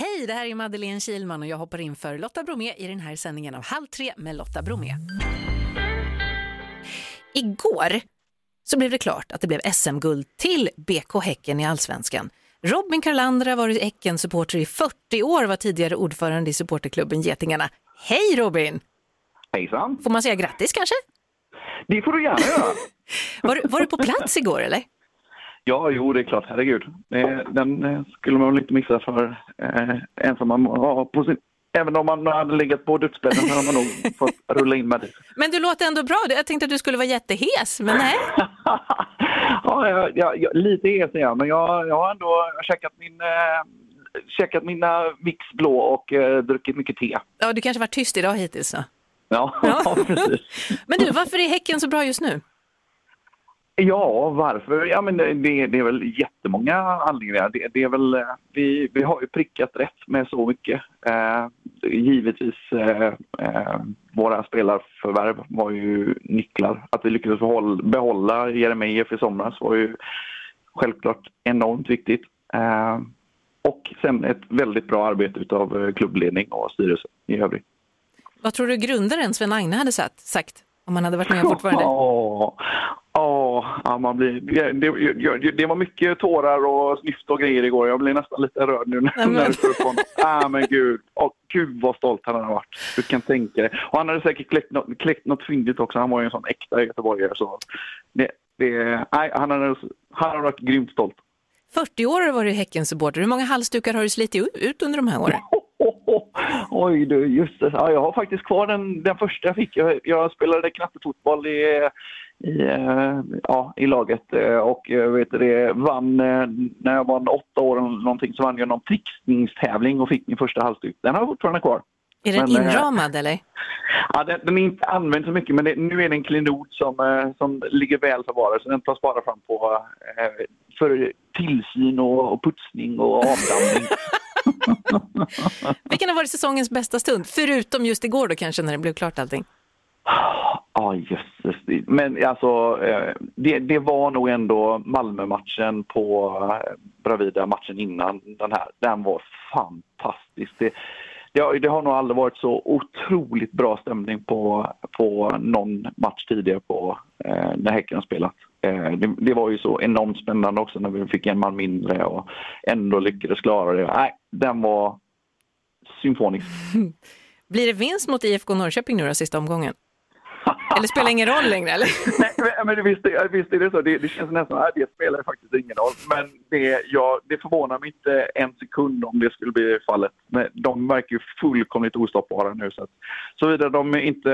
Hej, det här är Madeleine Kilman och jag hoppar in för Lotta Bromé i den här sändningen av Halv tre med Lotta Bromé. Igår så blev det klart att det blev SM-guld till BK Häcken i Allsvenskan. Robin Karlander har varit Häcken-supporter i 40 år var tidigare ordförande i supporterklubben Getingarna. Hej Robin! Hejsan! Får man säga grattis kanske? Det får du gärna göra. Var, var du på plats igår eller? Ja, jo, det är klart. Herregud. Eh, Den eh, skulle man väl inte missa för eh, en som man har på sin... Även om man hade legat på dödsbädden så hade man nog fått rulla in med det. Men du låter ändå bra. Jag tänkte att du skulle vara jättehes, men nej. ja, jag, jag, jag, lite hes är jag, men jag, jag har ändå käkat, min, eh, käkat mina Vicks blå och eh, druckit mycket te. Ja, du kanske varit tyst idag hittills då. Ja, Ja. precis. Men du, varför är Häcken så bra just nu? Ja, varför? Ja, men det, det är väl jättemånga anledningar. Det, det är väl, eh, vi, vi har ju prickat rätt med så mycket. Eh, givetvis, eh, eh, våra spelarförvärv var ju nycklar. Att vi lyckades behålla, behålla Jeremejeff i somras var ju självklart enormt viktigt. Eh, och sen ett väldigt bra arbete av klubbledning och styrelse i övrigt. Vad tror du grundaren Sven Agne hade sagt, sagt om han hade varit med fortfarande? Ja, ja, ja, man blir, det, det, var mycket tårar och snyft och grejer igår. Jag blir nästan lite rörd nu när, Nej, du står på ah, men gud. Åh, gud vad stolt han hade varit. Du kan tänka dig. Och han hade säkert kläckt något, kläckt något fyndigt också. Han var ju en sån äkta göteborgare. Så det, det, nej, han, hade, han hade varit grymt stolt. 40 år har du varit Häcken-supporter. Hur många halsdukar har du slitit ut under de här åren? Oj du, just det. Ja, jag har faktiskt kvar den, den första jag fick. Jag, jag spelade knattefotboll i, i, eh, ja, i laget eh, och eh, vet det, vann, när jag var åtta år eller någonting så vann jag någon trickningstävling och fick min första halsduk. Den har jag fortfarande kvar. Är den Men, inramad eller? Ja, den, den är inte använd så mycket men det, nu är det en klenod som, som ligger väl förvarad så den tas bara fram på, för tillsyn och, och putsning och avdamning. Vilken har varit säsongens bästa stund? Förutom just igår då kanske när det blev klart allting. Ja, jösses. Men alltså, eh, det, det var nog ändå Malmö-matchen på eh, Bravida, matchen innan den här. Den var fantastisk. Det, det, har, det har nog aldrig varit så otroligt bra stämning på, på någon match tidigare på, eh, när Häcken har spelat. Eh, det, det var ju så enormt spännande också när vi fick en man mindre och ändå lyckades klara det. Nej, den var symfonisk. Blir det vinst mot IFK Norrköping nu då, sista omgången? Eller spelar ingen roll längre? Eller? Nej, men- visst, visst är det så. Det, det känns nästan att det spelar faktiskt ingen roll. Men det, ja, det förvånar mig inte en sekund om det skulle bli fallet. Men de verkar ju fullkomligt ostoppbara nu. Så att, såvida de inte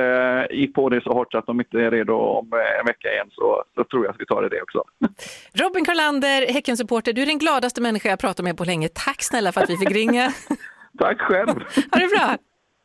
gick på det så hårt så att de inte är redo om en vecka igen så, så tror jag att vi tar det, det också. Robin Karlander, Häcken-supporter, du är den gladaste människa jag pratat med på länge. Tack snälla för att vi fick ringa. Tack själv! Ha det bra!